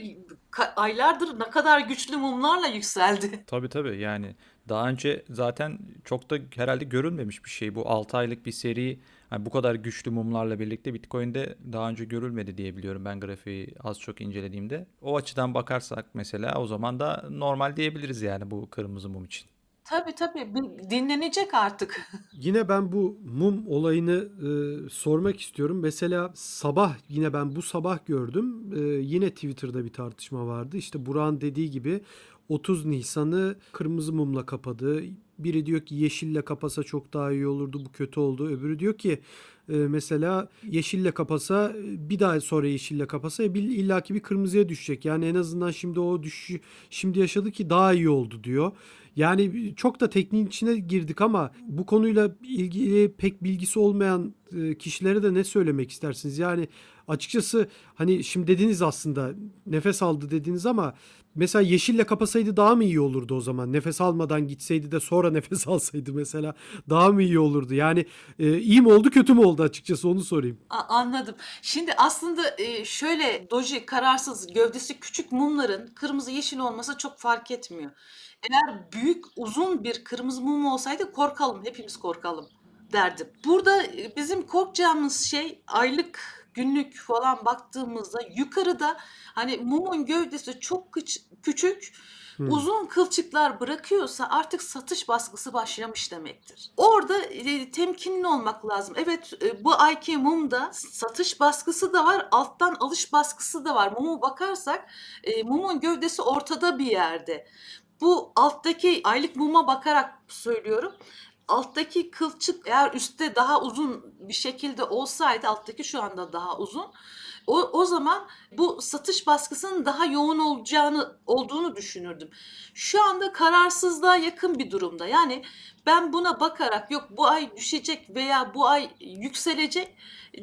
aylardır ne kadar güçlü mumlarla yükseldi. Tabii tabii yani daha önce zaten çok da herhalde görülmemiş bir şey. Bu 6 aylık bir seri yani bu kadar güçlü mumlarla birlikte Bitcoin'de daha önce görülmedi diye biliyorum ben grafiği az çok incelediğimde. O açıdan bakarsak mesela o zaman da normal diyebiliriz yani bu kırmızı mum için. Tabii tabii dinlenecek artık. (laughs) Yine ben bu mum olayını e, sormak istiyorum. Mesela sabah yine ben bu sabah gördüm. E, yine Twitter'da bir tartışma vardı. İşte Burak'ın dediği gibi 30 Nisan'ı kırmızı mumla kapadı. Biri diyor ki yeşille kapasa çok daha iyi olurdu. Bu kötü oldu. Öbürü diyor ki e, mesela yeşille kapasa e, bir daha sonra yeşille kapasa e, bil- illaki bir kırmızıya düşecek. Yani en azından şimdi o düşüşü şimdi yaşadı ki daha iyi oldu diyor. Yani çok da tekniğin içine girdik ama bu konuyla ilgili pek bilgisi olmayan kişilere de ne söylemek istersiniz? Yani açıkçası hani şimdi dediniz aslında nefes aldı dediniz ama mesela yeşille kapasaydı daha mı iyi olurdu o zaman? Nefes almadan gitseydi de sonra (laughs) nefes alsaydı mesela daha mı iyi olurdu? Yani e, iyi mi oldu kötü mü oldu açıkçası onu sorayım. A- Anladım. Şimdi aslında e, şöyle doji kararsız gövdesi küçük mumların kırmızı yeşil olması çok fark etmiyor. Eğer büyük uzun bir kırmızı mum olsaydı korkalım hepimiz korkalım derdim. Burada e, bizim korkacağımız şey aylık günlük falan baktığımızda yukarıda hani mumun gövdesi çok küç- küçük Hmm. uzun kılçıklar bırakıyorsa artık satış baskısı başlamış demektir. Orada e, temkinli olmak lazım. Evet e, bu ayki mumda satış baskısı da var, alttan alış baskısı da var. Mumu bakarsak e, mumun gövdesi ortada bir yerde. Bu alttaki aylık muma bakarak söylüyorum. Alttaki kılçık eğer üstte daha uzun bir şekilde olsaydı alttaki şu anda daha uzun. O, o zaman bu satış baskısının daha yoğun olacağını olduğunu düşünürdüm. Şu anda kararsızlığa yakın bir durumda. Yani ben buna bakarak yok bu ay düşecek veya bu ay yükselecek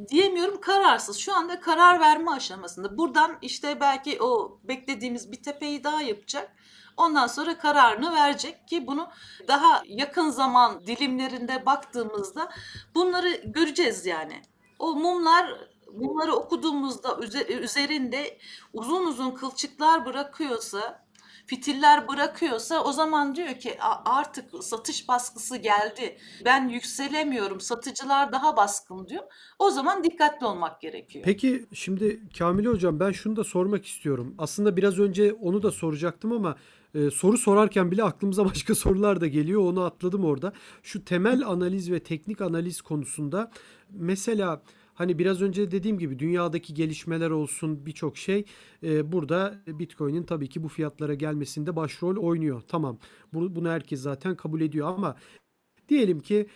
diyemiyorum kararsız. Şu anda karar verme aşamasında. Buradan işte belki o beklediğimiz bir tepeyi daha yapacak. Ondan sonra kararını verecek ki bunu daha yakın zaman dilimlerinde baktığımızda bunları göreceğiz yani. O mumlar mumları okuduğumuzda üze- üzerinde uzun uzun kılçıklar bırakıyorsa, fitiller bırakıyorsa o zaman diyor ki "A- artık satış baskısı geldi. Ben yükselemiyorum. Satıcılar daha baskın diyor. O zaman dikkatli olmak gerekiyor. Peki şimdi Kamil Hocam ben şunu da sormak istiyorum. Aslında biraz önce onu da soracaktım ama e, soru sorarken bile aklımıza (laughs) başka sorular da geliyor. Onu atladım orada. Şu temel analiz ve teknik analiz konusunda mesela hani biraz önce dediğim gibi dünyadaki gelişmeler olsun birçok şey e, burada Bitcoin'in tabii ki bu fiyatlara gelmesinde başrol oynuyor. Tamam. Bu- Bunu herkes zaten kabul ediyor ama diyelim ki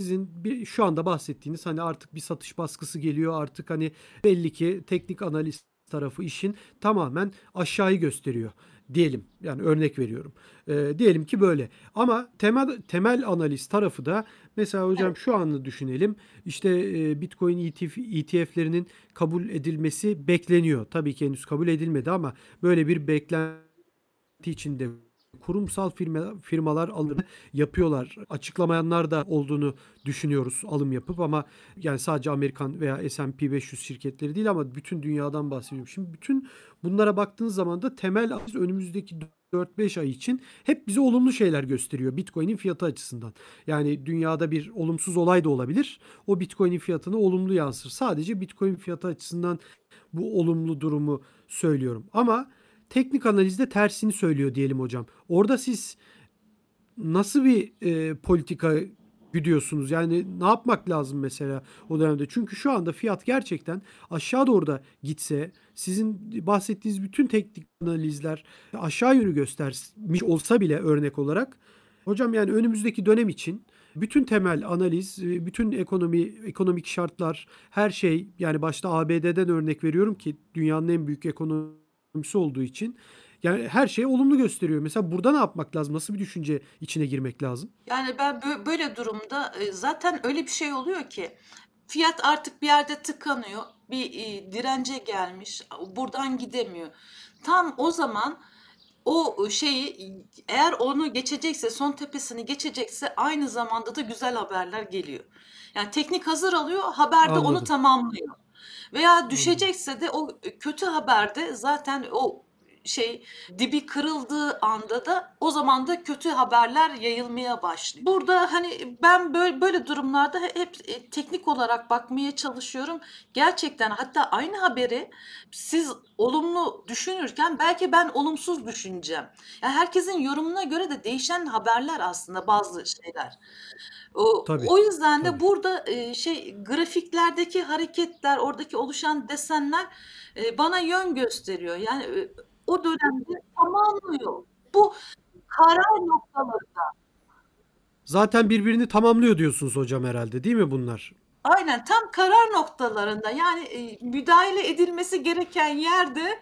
sizin bir şu anda bahsettiğiniz hani artık bir satış baskısı geliyor artık hani belli ki teknik analiz tarafı işin tamamen aşağıyı gösteriyor diyelim. Yani örnek veriyorum. Ee, diyelim ki böyle. Ama temel temel analiz tarafı da mesela hocam şu anı düşünelim. İşte e, Bitcoin ETF, ETF'lerinin kabul edilmesi bekleniyor. Tabii ki henüz kabul edilmedi ama böyle bir beklenti içinde kurumsal firma, firmalar alım yapıyorlar. Açıklamayanlar da olduğunu düşünüyoruz alım yapıp ama yani sadece Amerikan veya S&P 500 şirketleri değil ama bütün dünyadan bahsediyorum. Şimdi bütün bunlara baktığınız zaman da temel önümüzdeki 4-5 ay için hep bize olumlu şeyler gösteriyor Bitcoin'in fiyatı açısından. Yani dünyada bir olumsuz olay da olabilir. O Bitcoin'in fiyatını olumlu yansır. Sadece Bitcoin fiyatı açısından bu olumlu durumu söylüyorum. Ama teknik analizde tersini söylüyor diyelim hocam. Orada siz nasıl bir e, politika güdüyorsunuz? Yani ne yapmak lazım mesela o dönemde? Çünkü şu anda fiyat gerçekten aşağı doğru da gitse sizin bahsettiğiniz bütün teknik analizler aşağı yönü göstermiş olsa bile örnek olarak hocam yani önümüzdeki dönem için bütün temel analiz, e, bütün ekonomi, ekonomik şartlar, her şey yani başta ABD'den örnek veriyorum ki dünyanın en büyük ekonomisi olduğu için Yani her şey olumlu gösteriyor. Mesela burada ne yapmak lazım? Nasıl bir düşünce içine girmek lazım? Yani ben bö- böyle durumda e, zaten öyle bir şey oluyor ki fiyat artık bir yerde tıkanıyor. Bir e, dirence gelmiş. Buradan gidemiyor. Tam o zaman o şeyi eğer onu geçecekse son tepesini geçecekse aynı zamanda da güzel haberler geliyor. Yani teknik hazır alıyor haber de onu Anladım. tamamlıyor. Veya düşecekse de o kötü haberde zaten o şey dibi kırıldığı anda da o zaman da kötü haberler yayılmaya başlıyor. Burada hani ben böyle, böyle durumlarda hep e, teknik olarak bakmaya çalışıyorum. Gerçekten hatta aynı haberi siz olumlu düşünürken belki ben olumsuz düşüneceğim. Yani herkesin yorumuna göre de değişen haberler aslında bazı şeyler. O, Tabii, o yüzden de tabii. burada e, şey grafiklerdeki hareketler, oradaki oluşan desenler e, bana yön gösteriyor. Yani e, o dönemde tamamlıyor. Bu karar noktaları. Zaten birbirini tamamlıyor diyorsunuz hocam herhalde değil mi bunlar? Aynen tam karar noktalarında yani e, müdahale edilmesi gereken yerde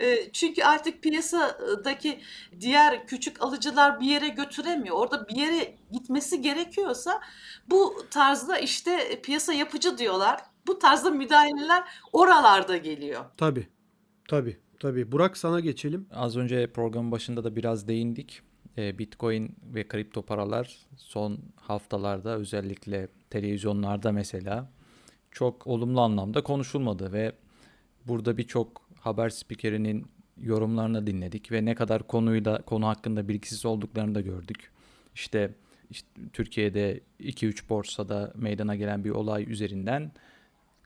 e, çünkü artık piyasadaki diğer küçük alıcılar bir yere götüremiyor. Orada bir yere gitmesi gerekiyorsa bu tarzda işte piyasa yapıcı diyorlar. Bu tarzda müdahaleler oralarda geliyor. Tabii. Tabii. Tabii. Burak sana geçelim. Az önce programın başında da biraz değindik. E, Bitcoin ve kripto paralar son haftalarda özellikle televizyonlarda mesela çok olumlu anlamda konuşulmadı ve burada birçok haber spikerinin yorumlarını dinledik ve ne kadar konuyla konu hakkında bilgisiz olduklarını da gördük. İşte, işte Türkiye'de 2-3 borsada meydana gelen bir olay üzerinden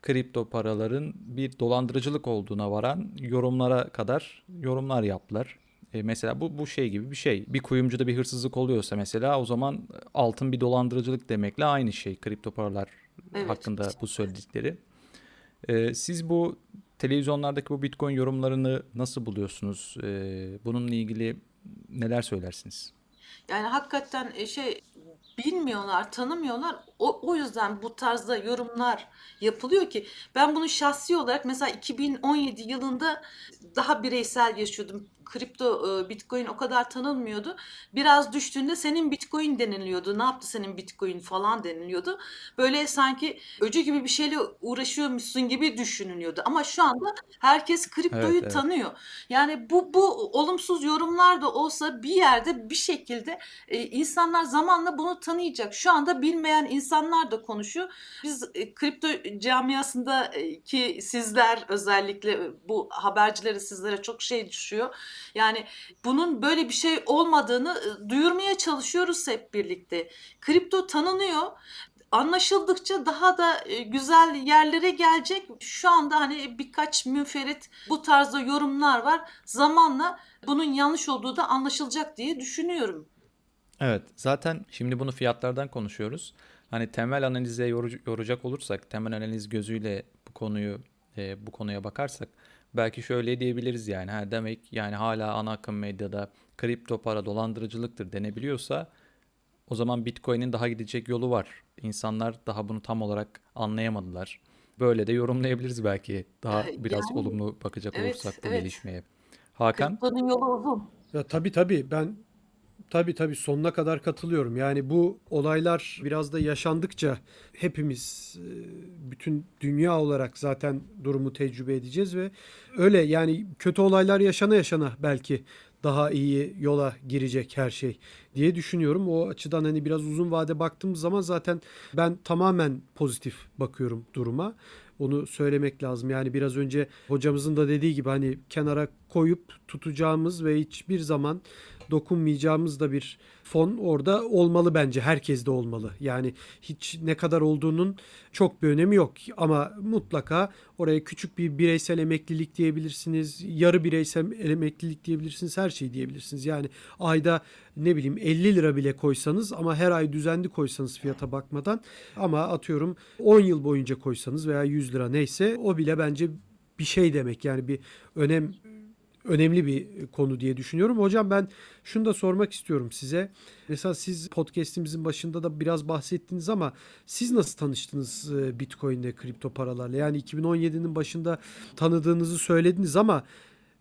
kripto paraların bir dolandırıcılık olduğuna varan yorumlara kadar yorumlar yaptılar. E, mesela bu bu şey gibi bir şey. Bir kuyumcuda bir hırsızlık oluyorsa mesela o zaman altın bir dolandırıcılık demekle aynı şey kripto paralar Evet. hakkında bu söyledikleri. E, siz bu televizyonlardaki bu Bitcoin yorumlarını nasıl buluyorsunuz? E, bununla ilgili neler söylersiniz? Yani hakikaten e, şey bilmiyorlar, tanımıyorlar. O, o yüzden bu tarzda yorumlar yapılıyor ki ben bunu şahsi olarak mesela 2017 yılında daha bireysel yaşıyordum. Kripto e, Bitcoin o kadar tanınmıyordu. Biraz düştüğünde senin Bitcoin deniliyordu. Ne yaptı senin Bitcoin falan deniliyordu. Böyle sanki öcü gibi bir şeyle uğraşıyormuşsun gibi düşünülüyordu. Ama şu anda herkes kriptoyu Evet, evet. tanıyor. Yani bu bu olumsuz yorumlar da olsa bir yerde bir şekilde e, insanlar zamanla bunu tanıyacak. Şu anda bilmeyen insanlar da konuşuyor. Biz e, kripto camiasında e, ki sizler özellikle bu habercileri sizlere çok şey düşüyor. Yani bunun böyle bir şey olmadığını duyurmaya çalışıyoruz hep birlikte. Kripto tanınıyor. Anlaşıldıkça daha da güzel yerlere gelecek. Şu anda hani birkaç müferit bu tarzda yorumlar var. Zamanla bunun yanlış olduğu da anlaşılacak diye düşünüyorum. Evet, zaten şimdi bunu fiyatlardan konuşuyoruz. Hani temel analize yoracak olursak, temel analiz gözüyle bu konuyu bu konuya bakarsak belki şöyle diyebiliriz yani. Ha, demek yani hala ana akım medyada kripto para dolandırıcılıktır denebiliyorsa o zaman Bitcoin'in daha gidecek yolu var. İnsanlar daha bunu tam olarak anlayamadılar. Böyle de yorumlayabiliriz belki. Daha (laughs) biraz yani, olumlu bakacak evet, olursak bu evet. gelişmeye. Hakan? Kriptonun yolu uzun. Ya tabii tabii ben tabii tabii sonuna kadar katılıyorum. Yani bu olaylar biraz da yaşandıkça hepimiz e, bütün dünya olarak zaten durumu tecrübe edeceğiz ve öyle yani kötü olaylar yaşana yaşana belki daha iyi yola girecek her şey diye düşünüyorum. O açıdan hani biraz uzun vade baktığımız zaman zaten ben tamamen pozitif bakıyorum duruma. Onu söylemek lazım. Yani biraz önce hocamızın da dediği gibi hani kenara koyup tutacağımız ve hiçbir zaman dokunmayacağımız da bir fon orada olmalı bence. Herkes de olmalı. Yani hiç ne kadar olduğunun çok bir önemi yok. Ama mutlaka oraya küçük bir bireysel emeklilik diyebilirsiniz. Yarı bireysel emeklilik diyebilirsiniz. Her şeyi diyebilirsiniz. Yani ayda ne bileyim 50 lira bile koysanız ama her ay düzenli koysanız fiyata bakmadan ama atıyorum 10 yıl boyunca koysanız veya 100 lira neyse o bile bence bir şey demek. Yani bir önem önemli bir konu diye düşünüyorum. Hocam ben şunu da sormak istiyorum size. Mesela siz podcast'imizin başında da biraz bahsettiniz ama siz nasıl tanıştınız e, Bitcoin ile kripto paralarla? Yani 2017'nin başında tanıdığınızı söylediniz ama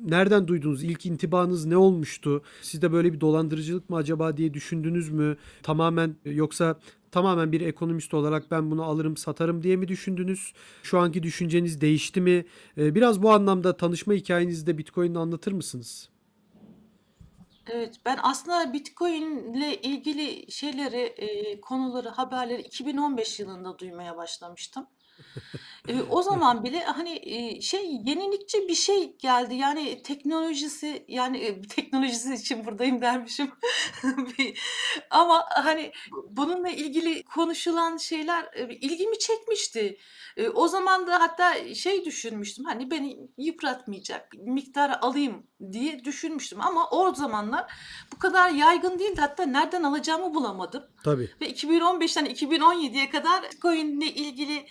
nereden duydunuz? İlk intibanız ne olmuştu? Sizde böyle bir dolandırıcılık mı acaba diye düşündünüz mü? Tamamen yoksa tamamen bir ekonomist olarak ben bunu alırım satarım diye mi düşündünüz? Şu anki düşünceniz değişti mi? Ee, Biraz bu anlamda tanışma hikayenizi de Bitcoin'le anlatır mısınız? Evet, ben aslında Bitcoin ile ilgili şeyleri, e, konuları, haberleri 2015 yılında duymaya başlamıştım. (laughs) E, o zaman bile hani e, şey yenilikçi bir şey geldi. Yani teknolojisi yani e, teknolojisi için buradayım dermişim. (laughs) Bir- Ama hani bununla ilgili konuşulan şeyler e, ilgimi çekmişti. E, o zaman da hatta şey düşünmüştüm. Hani beni yıpratmayacak miktar alayım diye düşünmüştüm. Ama o zamanlar bu kadar yaygın değildi. Hatta nereden alacağımı bulamadım. Tabii. Ve 2015'ten 2017'ye kadar Bitcoin ile ilgili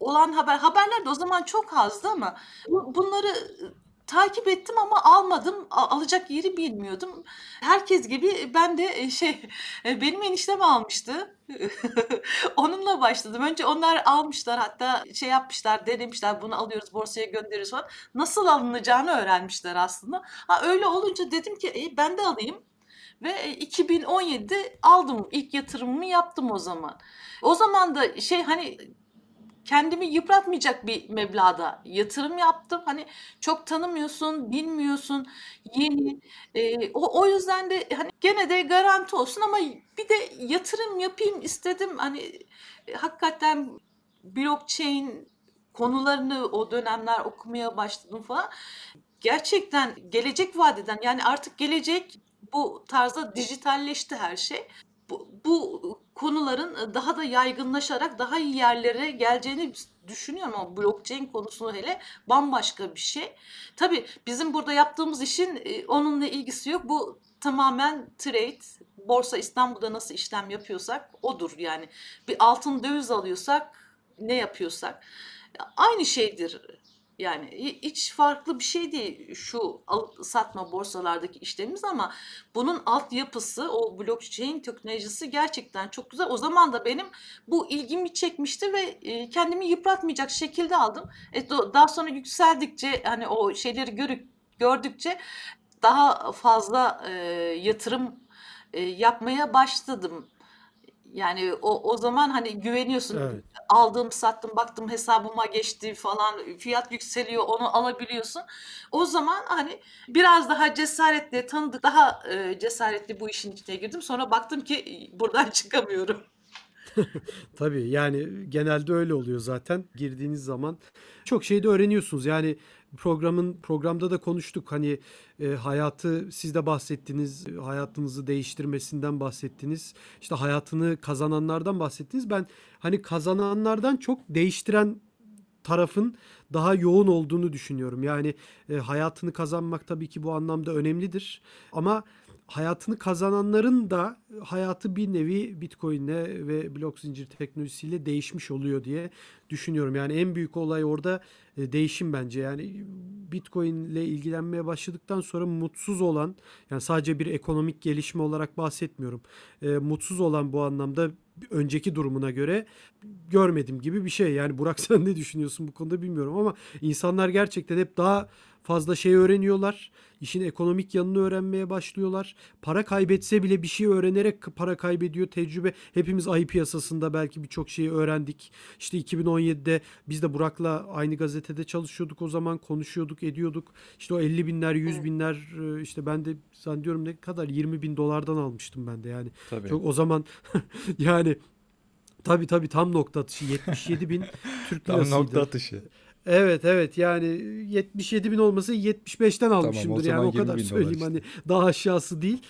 olan haber haberler de o zaman çok azdı ama bu- bunları takip ettim ama almadım. Alacak yeri bilmiyordum. Herkes gibi ben de e, şey (laughs) e, benim eniştem almıştı. (laughs) Onunla başladım. Önce onlar almışlar hatta şey yapmışlar, denemişler bunu alıyoruz borsaya gönderiyoruz falan. Nasıl alınacağını öğrenmişler aslında. Ha öyle olunca dedim ki "E, ben de alayım. Ve e, 2017'de aldım. İlk yatırımımı yaptım o zaman. O zaman da şey hani kendimi yıpratmayacak bir meblağda yatırım yaptım. Hani çok tanımıyorsun, bilmiyorsun, yeni. Ee, o, o yüzden de hani gene de garanti olsun ama bir de yatırım yapayım istedim. Hani e, hakikaten blockchain konularını o dönemler okumaya başladım falan. Gerçekten gelecek vadeden yani artık gelecek bu tarzda dijitalleşti her şey bu, konuların daha da yaygınlaşarak daha iyi yerlere geleceğini düşünüyorum ama blockchain konusunu hele bambaşka bir şey. Tabii bizim burada yaptığımız işin onunla ilgisi yok. Bu tamamen trade, Borsa İstanbul'da nasıl işlem yapıyorsak odur yani. Bir altın döviz alıyorsak ne yapıyorsak aynı şeydir. Yani hi- hiç farklı bir şey değil şu alıp satma borsalardaki işlemimiz ama bunun altyapısı, o blockchain teknolojisi gerçekten çok güzel. O zaman da benim bu ilgimi çekmişti ve e, kendimi yıpratmayacak şekilde aldım. E, daha sonra yükseldikçe hani o şeyleri görük, gördükçe daha fazla e, yatırım e, yapmaya başladım. Yani o o zaman hani güveniyorsun. Evet. Aldım, sattım, baktım hesabıma geçti falan. Fiyat yükseliyor, onu alabiliyorsun. O zaman hani biraz daha cesaretli tanıdık, daha e, cesaretli bu işin içine girdim. Sonra baktım ki buradan çıkamıyorum. (laughs) Tabii yani genelde öyle oluyor zaten. Girdiğiniz zaman çok şey de öğreniyorsunuz. Yani programın programda da konuştuk. Hani e, hayatı siz de bahsettiniz. Hayatınızı değiştirmesinden bahsettiniz. İşte hayatını kazananlardan bahsettiniz. Ben hani kazananlardan çok değiştiren tarafın daha yoğun olduğunu düşünüyorum. Yani e, hayatını kazanmak tabii ki bu anlamda önemlidir. Ama hayatını kazananların da hayatı bir nevi Bitcoin'le ve blok zincir teknolojisiyle değişmiş oluyor diye düşünüyorum. Yani en büyük olay orada e, değişim bence. Yani Bitcoin ile ilgilenmeye başladıktan sonra mutsuz olan, yani sadece bir ekonomik gelişme olarak bahsetmiyorum. E, mutsuz olan bu anlamda önceki durumuna göre görmedim gibi bir şey. Yani Burak (laughs) sen ne düşünüyorsun bu konuda bilmiyorum ama insanlar gerçekten hep daha fazla şey öğreniyorlar. İşin ekonomik yanını öğrenmeye başlıyorlar. Para kaybetse bile bir şey öğrenerek para kaybediyor. Tecrübe hepimiz ayı piyasasında belki birçok şeyi öğrendik. İşte 2017'de biz de Burak'la aynı gazetede çalışıyorduk o zaman konuşuyorduk ediyorduk. İşte o 50 binler 100 Evet. binler e, işte ben de zannediyorum ne kadar 20 bin dolardan almıştım ben de yani. Tabii. Çok o zaman (laughs) yani tabii tabii tam nokta atışı 77 bin Türk Tam lirasıydı. nokta atışı. Evet evet yani 77 bin olması 75'ten almışımdır yani zaman o kadar 20 bin dolar söyleyeyim işte. hani daha aşağısı değil.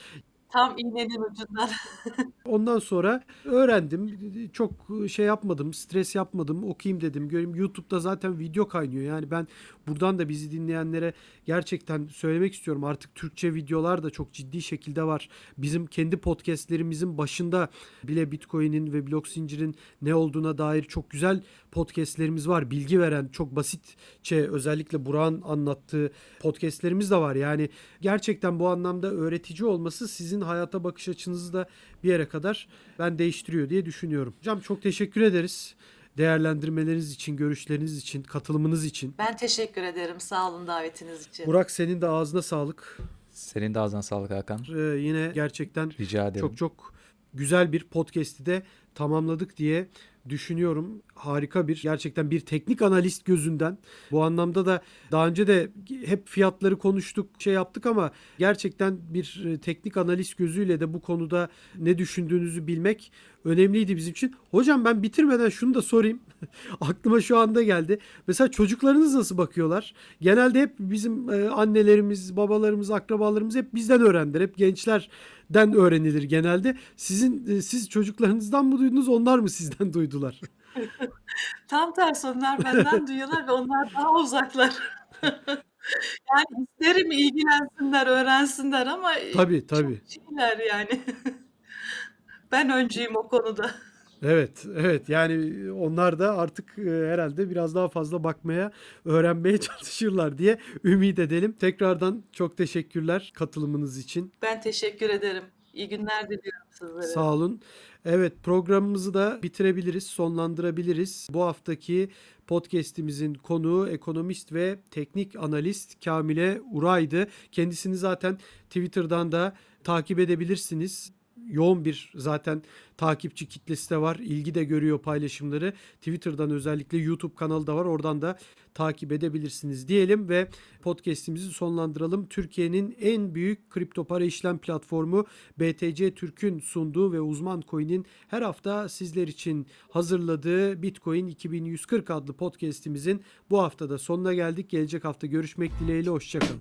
Tam iğnenin ucundan. (laughs) Ondan sonra öğrendim. Çok şey yapmadım, stres yapmadım. Okuyayım dedim. Göreyim YouTube'da zaten video kaynıyor. Yani ben buradan da bizi dinleyenlere gerçekten söylemek istiyorum. Artık Türkçe videolar da çok ciddi şekilde var. Bizim kendi podcastlerimizin başında bile Bitcoin'in ve blok zincirin ne olduğuna dair çok güzel podcastlerimiz var. Bilgi veren, çok basitçe özellikle Burak'ın anlattığı podcastlerimiz de var. Yani gerçekten bu anlamda öğretici olması sizin hayata bakış açınızı da bir yere kadar ben değiştiriyor diye düşünüyorum. Hocam çok teşekkür ederiz. değerlendirmeleriniz için, görüşleriniz için, katılımınız için. Ben teşekkür ederim. Sağ olun davetiniz için. Burak senin de ağzına sağlık. Senin de ağzına sağlık Hakan. Ee, yine gerçekten Rica ederim. çok çok güzel bir podcast'i de tamamladık diye düşünüyorum. Harika bir gerçekten bir teknik analist gözünden. Bu anlamda da daha önce de hep fiyatları konuştuk, şey yaptık ama gerçekten bir e, teknik analist gözüyle de bu konuda ne düşündüğünüzü bilmek önemliydi bizim için. Hocam ben bitirmeden şunu da sorayım. (laughs) Aklıma şu anda geldi. Mesela çocuklarınız nasıl bakıyorlar? Genelde hep bizim e, annelerimiz, babalarımız, akrabalarımız hep bizden öğrendiler. Hep gençlerden öğrenilir genelde. Sizin e, siz çocuklarınızdan mı duydunuz, onlar mı sizden (laughs) duydular? (laughs) Tam tersi onlar benden duyuyorlar ve onlar daha uzaklar. (laughs) Yani isterim ilgilensinler, öğrensinler ama Tabii tabii. şeyler yani. (laughs) Ben öncüyüm o konuda. Evet, evet. Yani onlar da artık e, herhalde biraz daha fazla bakmaya, öğrenmeye çalışırlar diye ümit edelim. Tekrardan çok teşekkürler katılımınız için. Ben teşekkür ederim. İyi günler diliyorum sizlere. Sağ olun. Evet, programımızı da bitirebiliriz, sonlandırabiliriz. Bu haftaki podcast'imizin konuğu ekonomist ve teknik analist Kamile Uray'dı. Kendisini zaten Twitter'dan da takip edebilirsiniz. Yoğun bir zaten takipçi kitlesi de var. İlgi de görüyor paylaşımları. Twitter'dan özellikle YouTube kanalı da var. Oradan da takip edebilirsiniz diyelim ve podcast'imizi sonlandıralım. Türkiye'nin en büyük kripto para işlem platformu BTC Türk'ün sunduğu ve uzman coin'in her hafta sizler için hazırladığı Bitcoin 2140 adlı podcast'imizin bu haftada sonuna geldik. Gelecek hafta görüşmek dileğiyle hoşçakalın.